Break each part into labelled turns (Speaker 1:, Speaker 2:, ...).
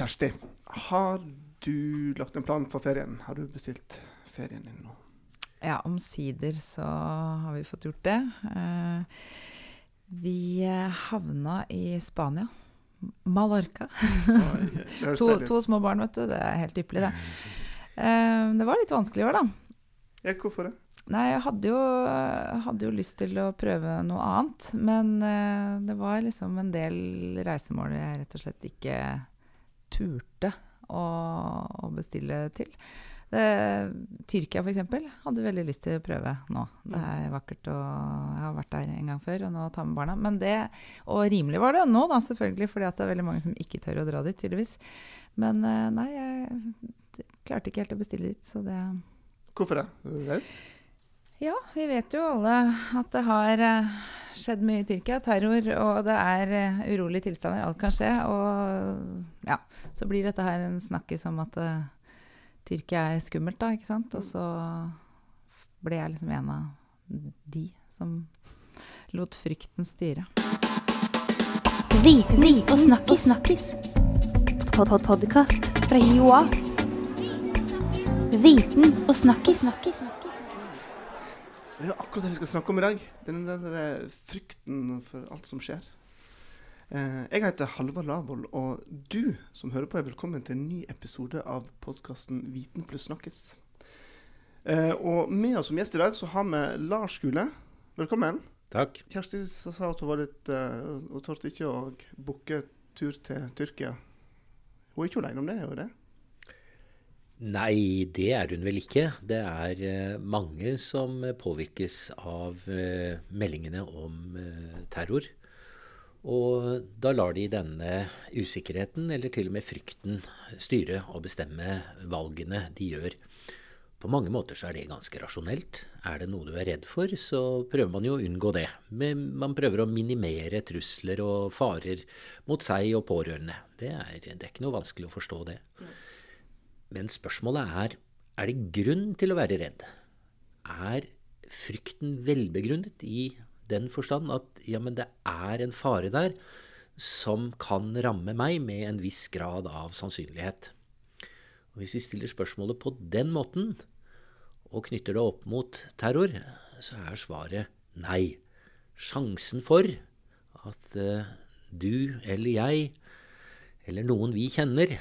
Speaker 1: Kjersti, har du lagt en plan for ferien? Har du bestilt ferien din nå?
Speaker 2: Ja, omsider så har vi fått gjort det. Eh, vi havna i Spania. Mallorca. To, to små barn, vet du. Det er helt ypperlig, det. Eh, det var litt vanskelig i år, da.
Speaker 1: Ja, hvorfor det?
Speaker 2: Nei, jeg hadde jo, hadde jo lyst til å prøve noe annet. Men eh, det var liksom en del reisemål jeg rett og slett ikke turte å, å bestille til. Det, Tyrkia f.eks. hadde veldig lyst til å prøve nå. Det er vakkert og Jeg har vært der en gang før, og nå ta med barna. Men det, og rimelig var det nå, da, selvfølgelig, fordi at det er veldig mange som ikke tør å dra dit, tydeligvis. Men eh, nei, jeg klarte ikke helt å bestille dit, så det
Speaker 1: Hvorfor det? Er
Speaker 2: ja, vi vet jo alle at det har eh, skjedd mye i Tyrkia. Terror, og det er uh, urolige tilstander. Alt kan skje. Og ja, så blir dette her en snakkis om at uh, Tyrkia er skummelt, da, ikke sant. Og så ble jeg liksom en av de som lot frykten styre.
Speaker 3: Viten og snakkis. snakkis. Pod -pod Podkast fra Joa. Viten og snakkis.
Speaker 1: Det er jo akkurat det vi skal snakke om i dag. Den der eh, frykten for alt som skjer. Eh, jeg heter Halvard Lavoll, og du som hører på, er velkommen til en ny episode av podkasten Viten pluss snakkis. Eh, og med oss som gjest i dag så har vi Lars Gule. Velkommen.
Speaker 4: Takk.
Speaker 1: Kjersti sa at hun var litt Hun torde ikke å booke tur til Tyrkia. Hun er ikke alene om det, er hun det?
Speaker 4: Nei, det er hun vel ikke. Det er eh, mange som påvirkes av eh, meldingene om eh, terror. Og da lar de denne usikkerheten, eller til og med frykten, styre og bestemme valgene de gjør. På mange måter så er det ganske rasjonelt. Er det noe du er redd for, så prøver man jo å unngå det. Men man prøver å minimere trusler og farer mot seg og pårørende. Det er, det er ikke noe vanskelig å forstå det. Men spørsmålet er er det grunn til å være redd. Er frykten velbegrunnet i den forstand at ja, men det er en fare der som kan ramme meg med en viss grad av sannsynlighet? Og Hvis vi stiller spørsmålet på den måten, og knytter det opp mot terror, så er svaret nei. Sjansen for at eh, du eller jeg, eller noen vi kjenner,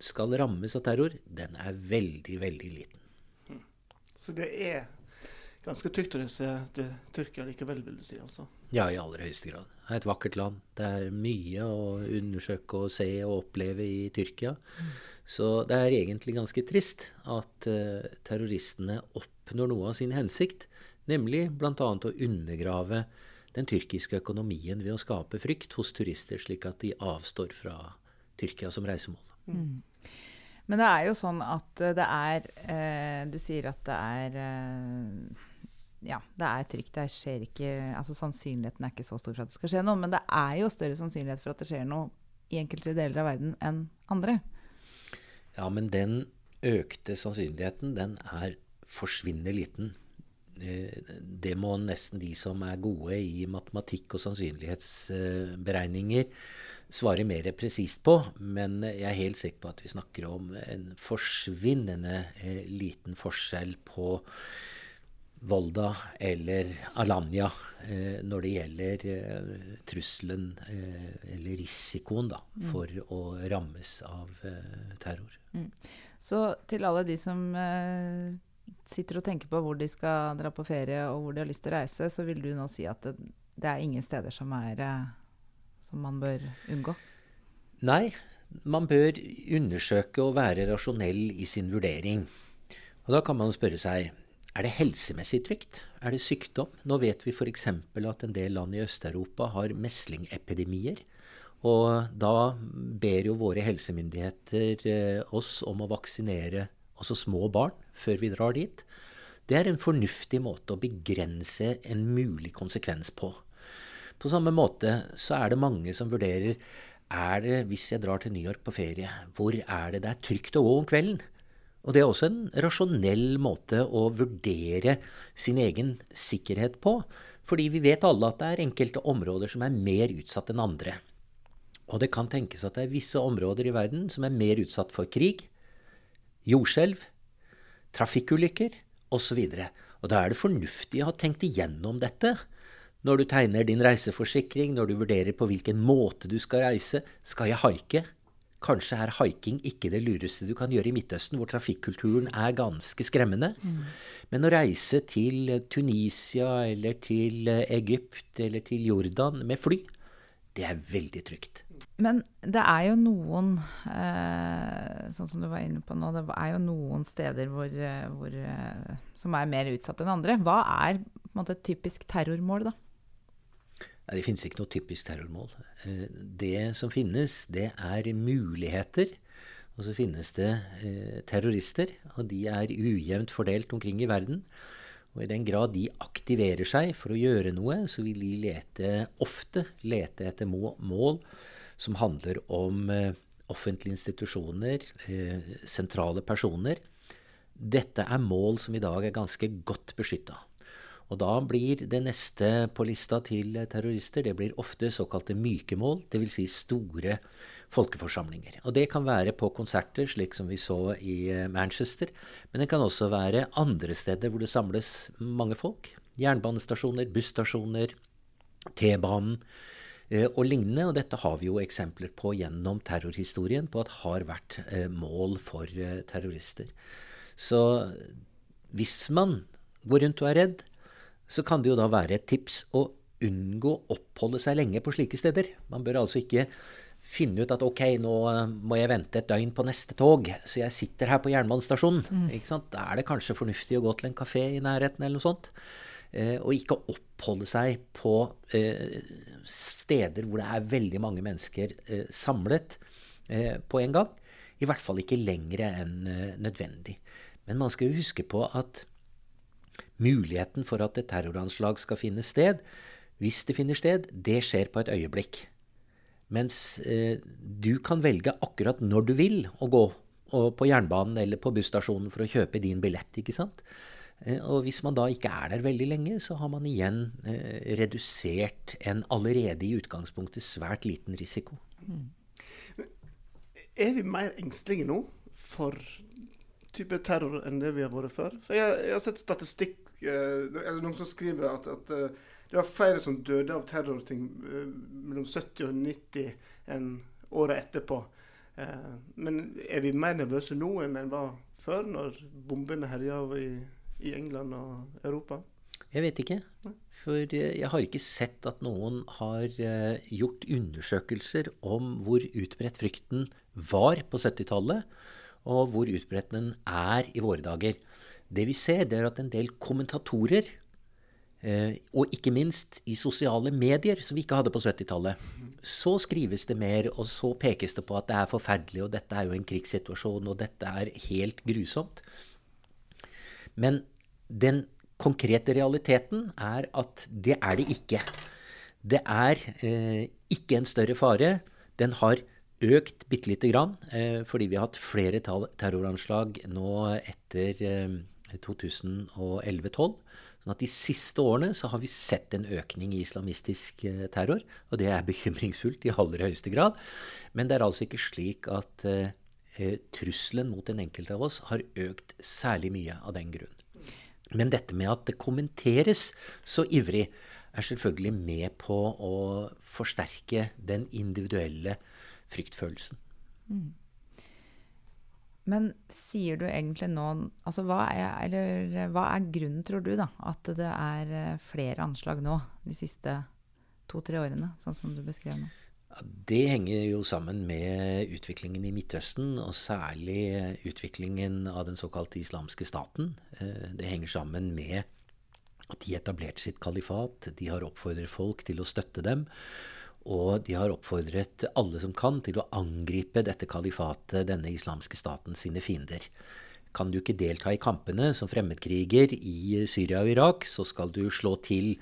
Speaker 4: skal rammes av terror, den er veldig, veldig liten.
Speaker 1: Så det er ganske trygt å reise til Tyrkia likevel, vil du si? altså.
Speaker 4: Ja, i aller høyeste grad. Det er et vakkert land. Det er mye å undersøke og se og oppleve i Tyrkia. Så det er egentlig ganske trist at uh, terroristene oppnår noe av sin hensikt, nemlig bl.a. å undergrave den tyrkiske økonomien ved å skape frykt hos turister, slik at de avstår fra Tyrkia som reisemål.
Speaker 2: Men det er jo sånn at eh, det er eh, Du sier at det er eh, Ja, det er trygt. Det skjer ikke Altså sannsynligheten er ikke så stor for at det skal skje noe, men det er jo større sannsynlighet for at det skjer noe i enkelte deler av verden enn andre.
Speaker 4: Ja, men den økte sannsynligheten, den er forsvinnende liten. Eh, Det må nesten de som er gode i matematikk og sannsynlighetsberegninger svare mer presist på. Men jeg er helt sikker på at vi snakker om en forsvinnende eh, liten forskjell på Volda eller Alanya eh, når det gjelder trusselen eller risikoen da, for å rammes av terror. terror.
Speaker 2: Så til alle de som sitter og tenker på hvor de skal dra på ferie og hvor de har lyst til å reise, så vil du nå si at det, det er ingen steder som, er, eh, som man bør unngå?
Speaker 4: Nei, man bør undersøke og være rasjonell i sin vurdering. Og da kan man spørre seg er det helsemessig trygt? Er det sykdom? Nå vet vi f.eks. at en del land i Øst-Europa har meslingepidemier. Og da ber jo våre helsemyndigheter eh, oss om å vaksinere også små barn før vi drar dit. Det er en fornuftig måte å begrense en mulig konsekvens på. På samme måte så er det mange som vurderer er det, hvis jeg drar til New York på ferie, hvor er det det er trygt å gå om kvelden? Og det er også en rasjonell måte å vurdere sin egen sikkerhet på. Fordi vi vet alle at det er enkelte områder som er mer utsatt enn andre. Og det kan tenkes at det er visse områder i verden som er mer utsatt for krig, jordskjelv, trafikkulykker osv. Og, og da er det fornuftig å ha tenkt igjennom dette. Når du tegner din reiseforsikring, når du vurderer på hvilken måte du skal reise. Skal jeg haike? Kanskje er haiking ikke det lureste du kan gjøre i Midtøsten, hvor trafikkulturen er ganske skremmende. Mm. Men å reise til Tunisia eller til Egypt eller til Jordan med fly, det er veldig trygt.
Speaker 2: Men det er jo noen, eh, sånn som du var inne på nå, det er jo noen steder hvor, hvor, eh, som er mer utsatt enn andre. Hva er måte, et typisk terrormål, da?
Speaker 4: Nei, Det finnes ikke noe typisk terrormål. Eh, det som finnes, det er muligheter. Og så finnes det eh, terrorister, og de er ujevnt fordelt omkring i verden. Og i den grad de aktiverer seg for å gjøre noe, så vil de lete, ofte lete etter mål som handler om eh, offentlige institusjoner, eh, sentrale personer. Dette er mål som i dag er ganske godt beskytta. Og da blir det neste på lista til terrorister det blir ofte såkalte myke mål, dvs. Si store folkeforsamlinger. Og det kan være på konserter, slik som vi så i eh, Manchester. Men det kan også være andre steder hvor det samles mange folk. Jernbanestasjoner, busstasjoner, T-banen og lignende. Og dette har vi jo eksempler på gjennom terrorhistorien på at har vært eh, mål for terrorister. Så hvis man går rundt og er redd, så kan det jo da være et tips å unngå å oppholde seg lenge på slike steder. Man bør altså ikke finne ut at ok, nå må jeg vente et døgn på neste tog, så jeg sitter her på jernbanestasjonen. Mm. Da er det kanskje fornuftig å gå til en kafé i nærheten eller noe sånt. Eh, og ikke oppholde seg på eh, steder hvor det er veldig mange mennesker eh, samlet på en gang. I hvert fall ikke lengre enn nødvendig. Men man skal jo huske på at muligheten for at et terroranslag skal finne sted, hvis det finner sted, det skjer på et øyeblikk. Mens du kan velge akkurat når du vil å gå på jernbanen eller på busstasjonen for å kjøpe din billett. ikke sant? Eh, og hvis man da ikke er der veldig lenge, så har man igjen eh, redusert en allerede i utgangspunktet svært liten risiko. Mm.
Speaker 1: Er vi mer engstelige nå for type terror enn det vi har vært før? For jeg, jeg har sett statistikk Eh, eller noen som skriver at, at eh, det var flere som døde av terrorting eh, mellom 70 og 90 enn året etterpå. Men er vi mer nervøse nå enn vi var før, når bombene herja i, i England og Europa?
Speaker 4: Jeg vet ikke. For jeg har ikke sett at noen har gjort undersøkelser om hvor utbredt frykten var på 70-tallet, og hvor utbredt den er i våre dager. Det vi ser, det er at en del kommentatorer, eh, og ikke minst i sosiale medier, som vi ikke hadde på 70-tallet, så skrives det mer, og så pekes det på at det er forferdelig, og dette er jo en krigssituasjon, og dette er helt grusomt. Men den konkrete realiteten er at det er det ikke. Det er eh, ikke en større fare. Den har økt bitte lite grann, eh, fordi vi har hatt flere terroranslag nå etter eh, 2011-2012. Sånn at De siste årene så har vi sett en økning i islamistisk eh, terror. Og det er bekymringsfullt i aller høyeste grad. Men det er altså ikke slik at eh, trusselen mot den enkelte av oss har økt særlig mye av den grunn. Men dette med at det kommenteres så ivrig, er selvfølgelig med på å forsterke den individuelle fryktfølelsen. Mm.
Speaker 2: Men sier du egentlig nå altså hva er, eller, hva er grunnen, tror du, da, at det er eh, flere anslag nå de siste to-tre årene, sånn som du beskrev nå?
Speaker 4: Det henger jo sammen med utviklingen i Midtøsten, og særlig utviklingen av den såkalte islamske staten. Eh, det henger sammen med at de etablerte sitt kalifat. De har oppfordret folk til å støtte dem. Og de har oppfordret alle som kan, til å angripe dette kalifatet, denne islamske staten, sine fiender. Kan du ikke delta i kampene som fremmedkriger i Syria og Irak, så skal du slå til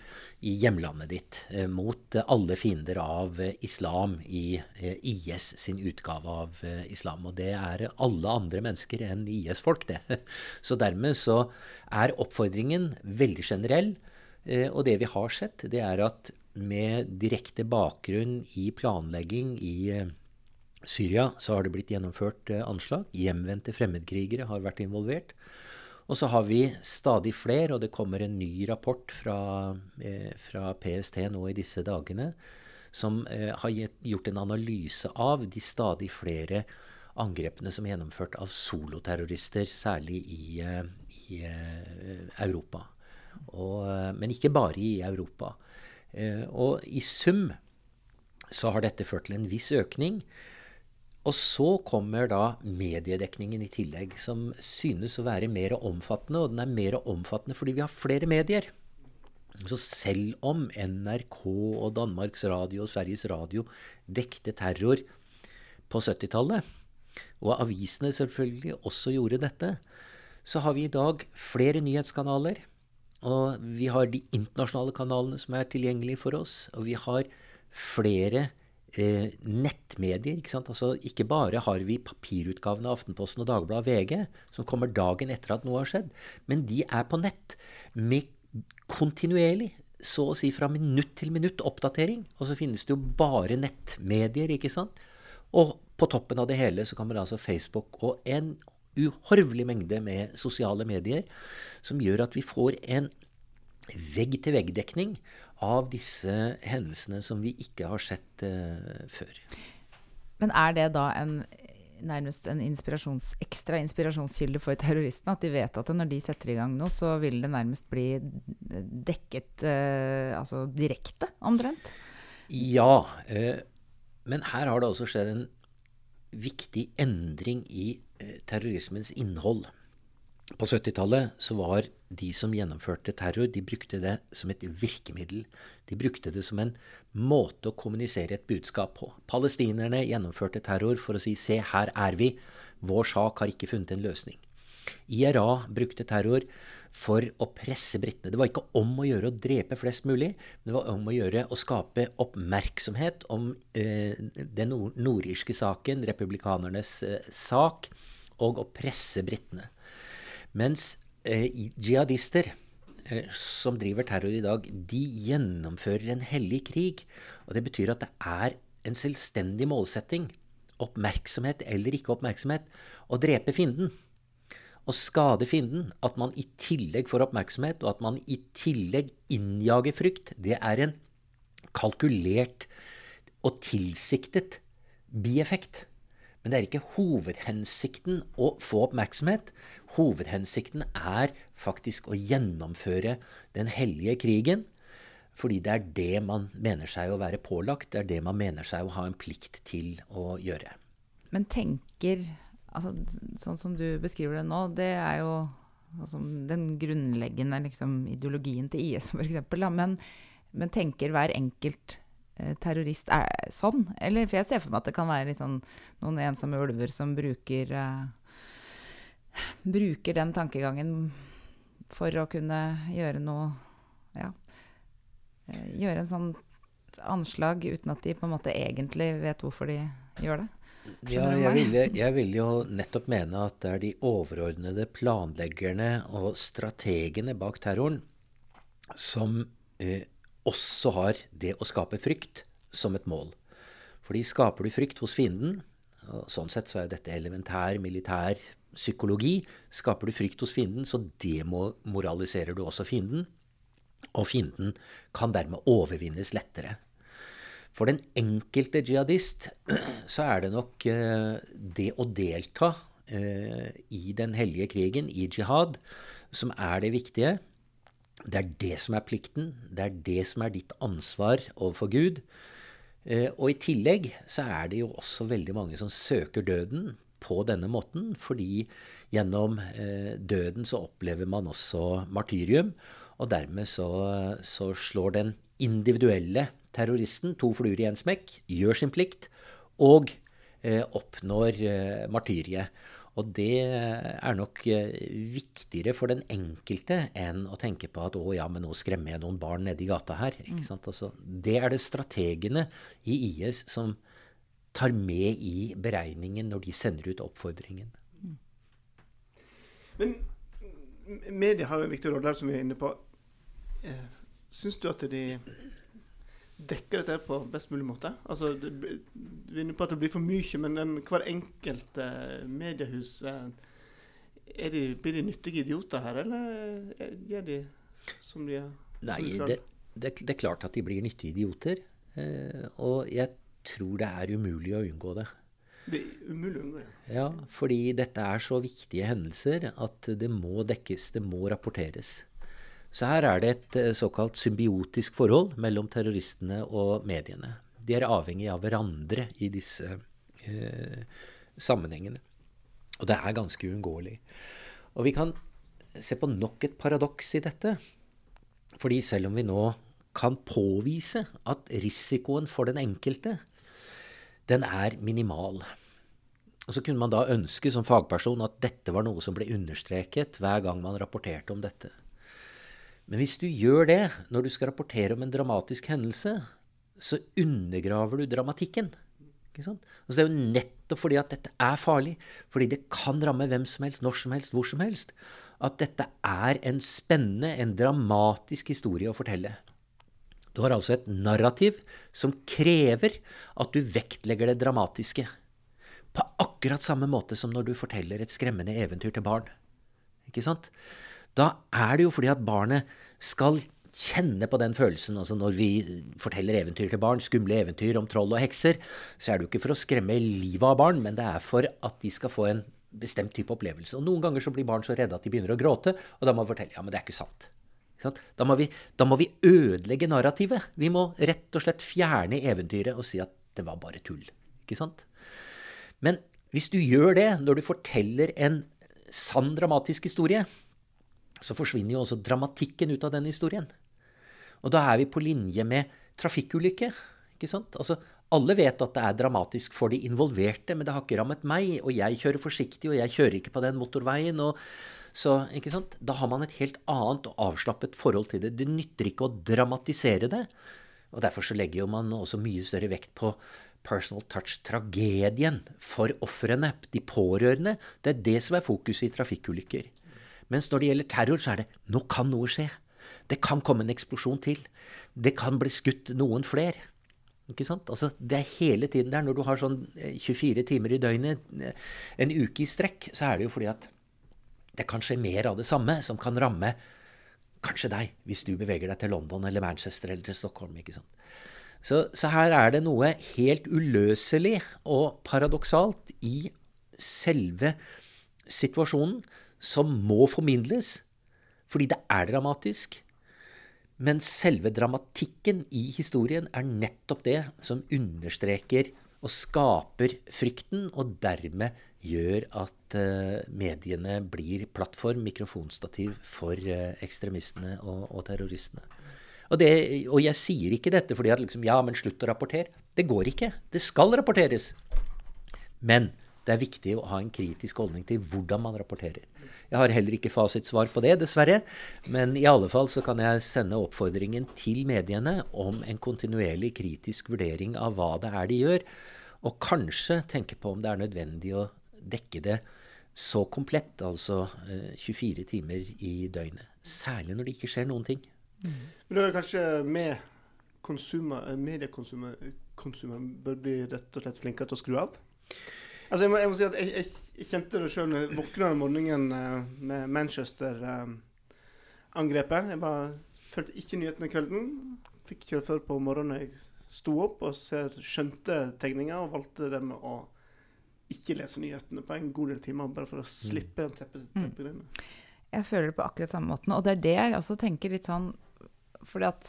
Speaker 4: i hjemlandet ditt eh, mot alle fiender av eh, islam i eh, IS sin utgave av islam. Og det er alle andre mennesker enn IS-folk, det. Så dermed så er oppfordringen veldig generell. Og det vi har sett, det er at med direkte bakgrunn i planlegging i Syria, så har det blitt gjennomført eh, anslag. Hjemvendte fremmedkrigere har vært involvert. Og så har vi stadig flere, og det kommer en ny rapport fra, eh, fra PST nå i disse dagene, som eh, har gjort en analyse av de stadig flere angrepene som er gjennomført av soloterrorister, særlig i, eh, i eh, Europa. Og, eh, men ikke bare i Europa. og i sum så har dette ført til en viss økning. Og så kommer da mediedekningen i tillegg, som synes å være mer omfattende. Og den er mer omfattende fordi vi har flere medier. Så selv om NRK og Danmarks Radio og Sveriges Radio dekte terror på 70-tallet, og avisene selvfølgelig også gjorde dette, så har vi i dag flere nyhetskanaler. Og vi har de internasjonale kanalene som er tilgjengelige for oss. Og vi har flere eh, nettmedier. Ikke sant? Altså, ikke bare har vi papirutgavene av Aftenposten og Dagbladet VG, som kommer dagen etter at noe har skjedd, men de er på nett med kontinuerlig, så å si fra minutt til minutt, oppdatering. Og så finnes det jo bare nettmedier, ikke sant. Og på toppen av det hele så kommer altså Facebook og en uhorvelig mengde med sosiale medier som gjør at vi får en vegg-til-vegg-dekning av disse hendelsene som vi ikke har sett uh, før.
Speaker 2: Men er det da en nærmest en inspirasjons, ekstra inspirasjonskilde for terroristene. At de vet at når de setter i gang noe, så vil det nærmest bli dekket uh, altså direkte, omtrent?
Speaker 4: Ja. Uh, men her har det også skjedd en viktig endring i terrorismens innhold. På 70-tallet så var de som gjennomførte terror, de brukte det som et virkemiddel. De brukte det som en måte å kommunisere et budskap på. Palestinerne gjennomførte terror for å si 'se, her er vi'. Vår sak har ikke funnet en løsning. IRA brukte terror for å presse britene. Det var ikke om å gjøre å drepe flest mulig, men det var om å gjøre å skape oppmerksomhet om eh, den nordirske saken, republikanernes eh, sak, og å presse britene. Mens eh, jihadister eh, som driver terror i dag, de gjennomfører en hellig krig. Og det betyr at det er en selvstendig målsetting, oppmerksomhet eller ikke oppmerksomhet, å drepe fienden. Å skade fienden. At man i tillegg får oppmerksomhet, og at man i tillegg innjager frykt, det er en kalkulert og tilsiktet bieffekt. Men det er ikke hovedhensikten å få oppmerksomhet. Hovedhensikten er faktisk å gjennomføre den hellige krigen. Fordi det er det man mener seg å være pålagt. Det er det man mener seg å ha en plikt til å gjøre.
Speaker 2: Men tenker altså, Sånn som du beskriver det nå, det er jo altså, den grunnleggende liksom, ideologien til IS, f.eks. Men, men tenker hver enkelt terrorist er sånn? Eller, for jeg ser for meg at det kan være sånn, noen ensomme ulver som bruker uh, bruker den tankegangen for å kunne gjøre noe Ja. Eh, gjøre en sånn anslag uten at de på en måte egentlig vet hvorfor de gjør det.
Speaker 4: Ja, jeg vil, jeg vil, jo nettopp mene at det er de overordnede planleggerne og strategene bak terroren som eh, også har det å skape frykt som et mål. Fordi skaper du frykt hos fienden, og sånn sett så er dette elementær militær psykologi. Skaper du frykt hos fienden, så demoraliserer du også fienden. Og fienden kan dermed overvinnes lettere. For den enkelte jihadist så er det nok eh, det å delta eh, i den hellige krigen, i jihad, som er det viktige. Det er det som er plikten. Det er det som er ditt ansvar overfor Gud. Eh, og i tillegg så er det jo også veldig mange som søker døden på denne måten, fordi gjennom eh, døden så opplever man også martyrium. Og dermed så, så slår den individuelle terroristen to fluer i én smekk, gjør sin plikt og eh, oppnår martyriet. Og det er nok eh, viktigere for den enkelte enn å tenke på at å ja, men nå skremmer jeg noen barn nede i gata her. ikke mm. sant? Altså, det er det strategene i IS som tar med i beregningen når de sender ut oppfordringen.
Speaker 1: Men media har jo en viktig rolle, som vi er inne på. Eh, Syns du at de dekker dette på best mulig måte? Altså, det, Vi er inne på at det blir for mye, men den, hver enkelt eh, mediehus eh, de, Blir de nyttige idioter her, eller eh, gjør de som de, er?
Speaker 4: Nei, det, det, det er klart at de blir nyttige idioter. Eh, og jeg tror det er umulig å unngå det.
Speaker 1: Det er umulig å unngå. Ja.
Speaker 4: Ja, fordi dette er så viktige hendelser at det må dekkes, det må rapporteres. Så her er det et eh, såkalt symbiotisk forhold mellom terroristene og mediene. De er avhengig av hverandre i disse eh, sammenhengene. Og det er ganske uunngåelig. Og vi kan se på nok et paradoks i dette. Fordi selv om vi nå kan påvise at risikoen for den enkelte, den er minimal. Og så kunne man da ønske som fagperson at dette var noe som ble understreket hver gang man rapporterte om dette. Men hvis du gjør det når du skal rapportere om en dramatisk hendelse, så undergraver du dramatikken. Ikke sant? Og så det er jo nettopp fordi at dette er farlig, fordi det kan ramme hvem som helst, når som helst, hvor som helst, at dette er en spennende, en dramatisk historie å fortelle. Du har altså et narrativ som krever at du vektlegger det dramatiske. På akkurat samme måte som når du forteller et skremmende eventyr til barn. Ikke sant? Da er det jo fordi at barnet skal kjenne på den følelsen. Altså når vi forteller eventyr til barn, skumle eventyr om troll og hekser, så er det jo ikke for å skremme livet av barn, men det er for at de skal få en bestemt type opplevelse. Og noen ganger så blir barn så redde at de begynner å gråte, og da må vi fortelle ja, men det er ikke sant. Da, må vi, da må vi ødelegge narrativet. Vi må rett og slett fjerne eventyret og si at det var bare tull. Ikke sant? Men hvis du gjør det når du forteller en sann dramatisk historie, så forsvinner jo også dramatikken ut av den historien. Og da er vi på linje med trafikkulykke. ikke sant? Altså, alle vet at det er dramatisk for de involverte, men det har ikke rammet meg, og jeg kjører forsiktig, og jeg kjører ikke på den motorveien. og så, ikke sant? Da har man et helt annet og avslappet forhold til det. Det nytter ikke å dramatisere det. Og Derfor så legger jo man også mye større vekt på personal touch, tragedien for ofrene, de pårørende. Det er det som er fokuset i trafikkulykker. Mens når det gjelder terror, så er det nå kan noe skje. Det kan komme en eksplosjon til. Det kan bli skutt noen fler. Ikke sant? Altså, det er hele tiden der. Når du har sånn 24 timer i døgnet, en uke i strekk, så er det jo fordi at det kan skje mer av det samme som kan ramme kanskje deg, hvis du beveger deg til London eller Manchester eller til Stockholm. ikke sant? Så, så her er det noe helt uløselig og paradoksalt i selve situasjonen som må formidles, fordi det er dramatisk. Men selve dramatikken i historien er nettopp det som understreker og skaper frykten, og dermed gjør at uh, mediene blir plattform, mikrofonstativ, for uh, ekstremistene og, og terroristene. Og, det, og, jeg sier ikke dette fordi at liksom, ja, men slutt å rapportere. Det går ikke. Det skal rapporteres. Men det er viktig å ha en kritisk holdning til hvordan man rapporterer. Jeg har heller ikke fasitsvar på det, dessverre. Men i alle fall så kan jeg sende oppfordringen til mediene om en kontinuerlig kritisk vurdering av hva det er de gjør. Og kanskje tenke på om det er nødvendig å dekke det så komplett, altså eh, 24 timer i døgnet. Særlig når det ikke skjer noen ting.
Speaker 1: Men da er det kanskje med eh, konsumer bør bli rett og slett flinkere til å skru av? Altså jeg må, jeg må si at jeg, jeg, jeg kjente det sjøl da jeg våkna om morgenen eh, med Manchester-angrepet. jeg bare fulgte ikke nyhetene kvelden. Fikk ikke det før på morgenen jeg sto opp og ser, skjønte tegninga, og valgte det med å ikke lese nyhetene på en god del timer, bare for å slippe den teppet, mm.
Speaker 2: Jeg føler det på akkurat samme måten. Og det er det jeg også tenker litt sånn fordi at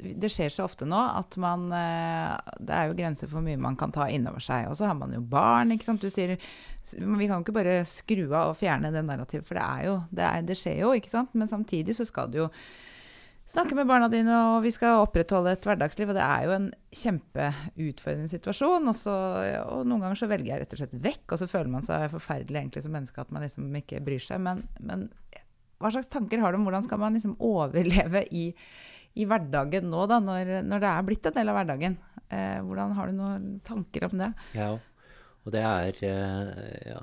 Speaker 2: det skjer så ofte nå at man eh, Det er jo grenser for hvor mye man kan ta innover seg. Og så har man jo barn, ikke sant. Du sier Vi kan jo ikke bare skru av og fjerne det narrativet, for det er jo det, er, det skjer jo, ikke sant. Men samtidig så skal du jo snakke med barna dine, og vi skal opprettholde et hverdagsliv. Og det er jo en kjempeutfordrende situasjon. Og, så, og noen ganger så velger jeg rett og slett vekk, og så føler man seg forferdelig egentlig som menneske at man liksom ikke bryr seg. Men, men hva slags tanker har du om hvordan skal man liksom overleve i, i hverdagen nå, da, når, når, det er blitt en del av hverdagen? Eh, hvordan Har du noen tanker om det?
Speaker 4: Ja, og det er, eh, ja,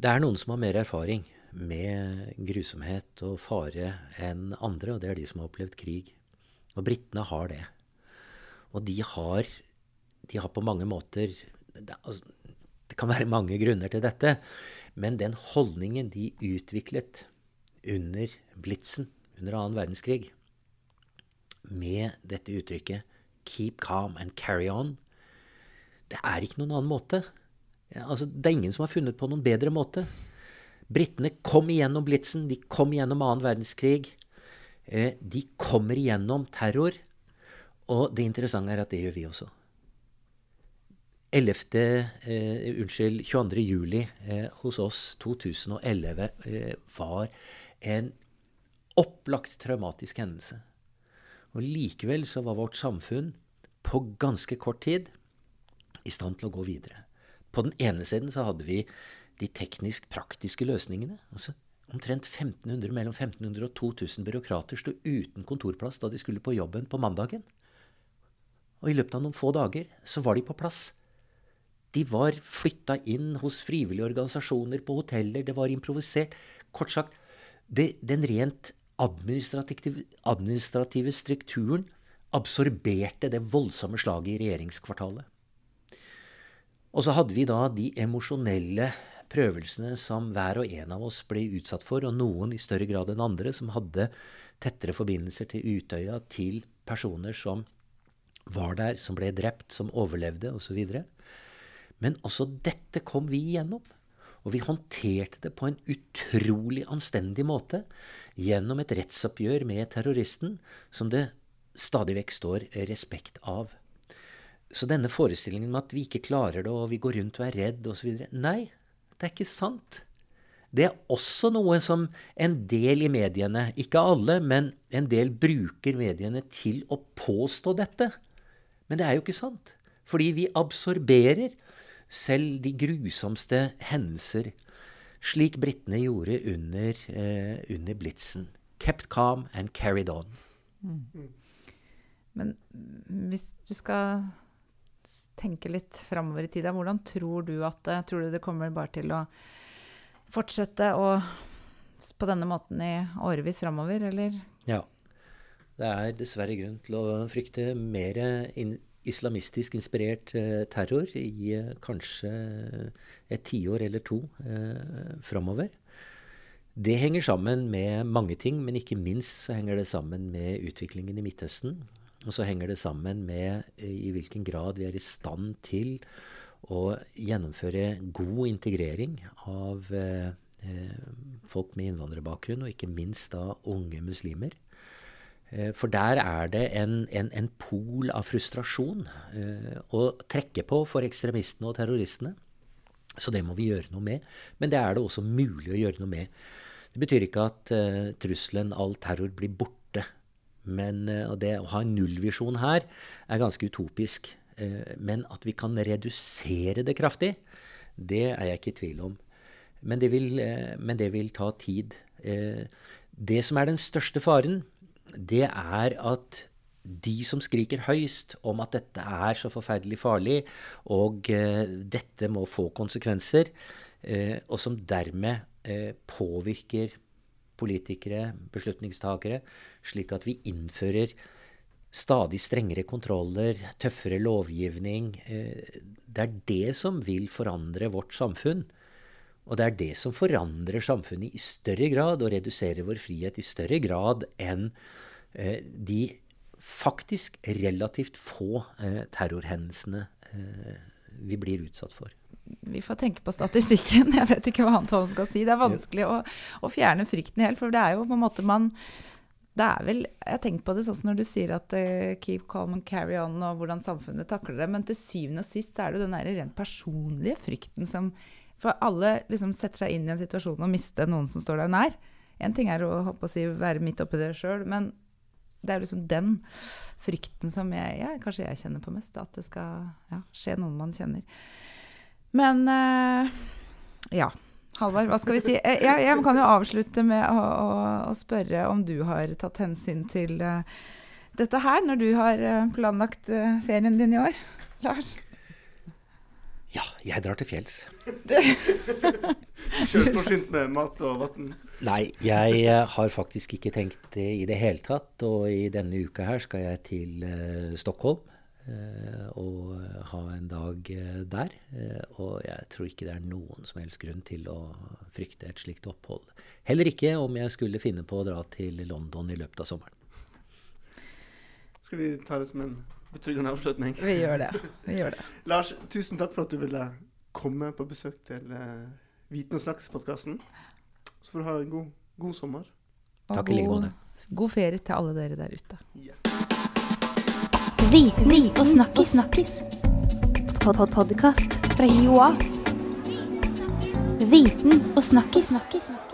Speaker 4: det er noen som har mer erfaring med grusomhet og fare enn andre, og det er de som har opplevd krig. Og britene har det. Og de har, de har på mange måter det, altså, det kan være mange grunner til dette, men den holdningen de utviklet under blitsen, under annen verdenskrig, med dette uttrykket 'keep calm and carry on', det er ikke noen annen måte. Altså, det er ingen som har funnet på noen bedre måte. Britene kom igjennom blitsen, de kom igjennom annen verdenskrig. Eh, de kommer igjennom terror. Og det interessante er at det gjør vi også. 11. Eh, unnskyld, 22. juli eh, hos oss 2011 eh, var en opplagt traumatisk hendelse. Og likevel så var vårt samfunn på ganske kort tid i stand til å gå videre. På den ene siden så hadde vi de teknisk-praktiske løsningene. altså Omtrent 1500, mellom 1500 og 2000 byråkrater sto uten kontorplass da de skulle på jobben på mandagen. Og i løpet av noen få dager så var de på plass. De var flytta inn hos frivillige organisasjoner, på hoteller, det var improvisert. Kort sagt, det, den rent administrative, administrative strukturen absorberte det voldsomme slaget i regjeringskvartalet. Og så hadde vi da de emosjonelle prøvelsene som hver og en av oss ble utsatt for, og noen i større grad enn andre, som hadde tettere forbindelser til Utøya, til personer som var der, som ble drept, som overlevde, osv. Men også dette kom vi igjennom. Og vi håndterte det på en utrolig anstendig måte gjennom et rettsoppgjør med terroristen som det stadig vekk står respekt av. Så denne forestillingen med at vi ikke klarer det, og vi går rundt og er redd osv. Nei, det er ikke sant. Det er også noe som en del i mediene, ikke alle, men en del bruker mediene til å påstå dette. Men det er jo ikke sant. Fordi vi absorberer selv de grusomste hendelser, slik britene gjorde under, eh, under blitsen. Kept calm and carried on. Mm.
Speaker 2: Men hvis du skal tenke litt framover i tida, hvordan tror du at Tror du det kommer bare til å fortsette å, på denne måten i årevis framover, eller?
Speaker 4: Ja. Det er dessverre grunn til å frykte mer in islamistisk inspirert eh, terror i eh, kanskje et tiår eller to eh, framover. Det henger sammen med mange ting, men ikke minst så henger det sammen med utviklingen i Midtøsten. Og så henger det sammen med eh, i hvilken grad vi er i stand til å gjennomføre god integrering av eh, folk med innvandrerbakgrunn, og ikke minst da unge muslimer. Eh, for der er det en, en, en pol av frustrasjon eh, å trekke på for ekstremistene og terroristene. Så det må vi gjøre noe med. Men det er det også mulig å gjøre noe med. Det betyr ikke at uh, trusselen all terror blir borte men, og det å ha en nullvisjon her er ganske utopisk. Eh, men at vi kan redusere det kraftig, det er jeg ikke i tvil om. Men det vil, men det vil ta tid. Det som er den største faren, det er at de som skriker høyst om at dette er så forferdelig farlig, og dette må få konsekvenser, og som dermed påvirker politikere, beslutningstakere, slik at vi innfører stadig strengere kontroller, tøffere lovgivning. Eh, det er det som vil forandre vårt samfunn. Og det er det som forandrer samfunnet i større grad og reduserer vår frihet i større grad enn eh, de faktisk relativt få eh, terrorhendelsene vi blir utsatt for
Speaker 2: vi får tenke på statistikken. Jeg vet ikke hva han Tom skal si. Det er vanskelig å, å, fjerne frykten helt, for det er jo på en måte man det er vel, Jeg har tenkt på det sånn som når du sier at uh, keep calm and carry on, og hvordan samfunnet takler det. Men til syvende og sist så er det jo den der rent personlige frykten som For alle liksom setter seg inn i en situasjon og mister noen som står deg nær. Én ting er å, å si, være midt oppi det sjøl, men det er liksom den frykten som jeg, ja, kanskje jeg kjenner på mest. At det skal ja, skje noen man kjenner. Men uh, ja. Halvard, hva skal vi si? Eh, jeg, jeg, kan jo avslutte med å, å, å, spørre om du har tatt hensyn til uh, dette her når du har planlagt uh, ferien din i år, Lars?
Speaker 4: Ja, jeg drar til fjells.
Speaker 1: Sjølforsynt med mat og vann.
Speaker 4: Nei, jeg eh, har faktisk ikke tenkt det i det hele tatt. Og i denne uka her skal jeg til uh, Stockholm uh, og ha en dag uh, der. Og jeg tror ikke det er noen som helst grunn til å frykte et slikt opphold. Heller ikke om jeg skulle finne på å dra til London i løpet av sommeren.
Speaker 1: Skal vi ta det som en betryggende avslutning?
Speaker 2: Vi gjør det. Vi gjør det.
Speaker 1: Lars, tusen takk for at du ville komme på besøk til uh, Viten og snakks-podkasten. Så får du ha en god, god sommer.
Speaker 2: Og
Speaker 4: Takk i like
Speaker 2: god-
Speaker 4: måte.
Speaker 2: God ferie til alle dere der ute.
Speaker 3: Viten og snakkis. snakkis. Pod -pod Podkast fra Joa. Viten og snakkis. snakkis.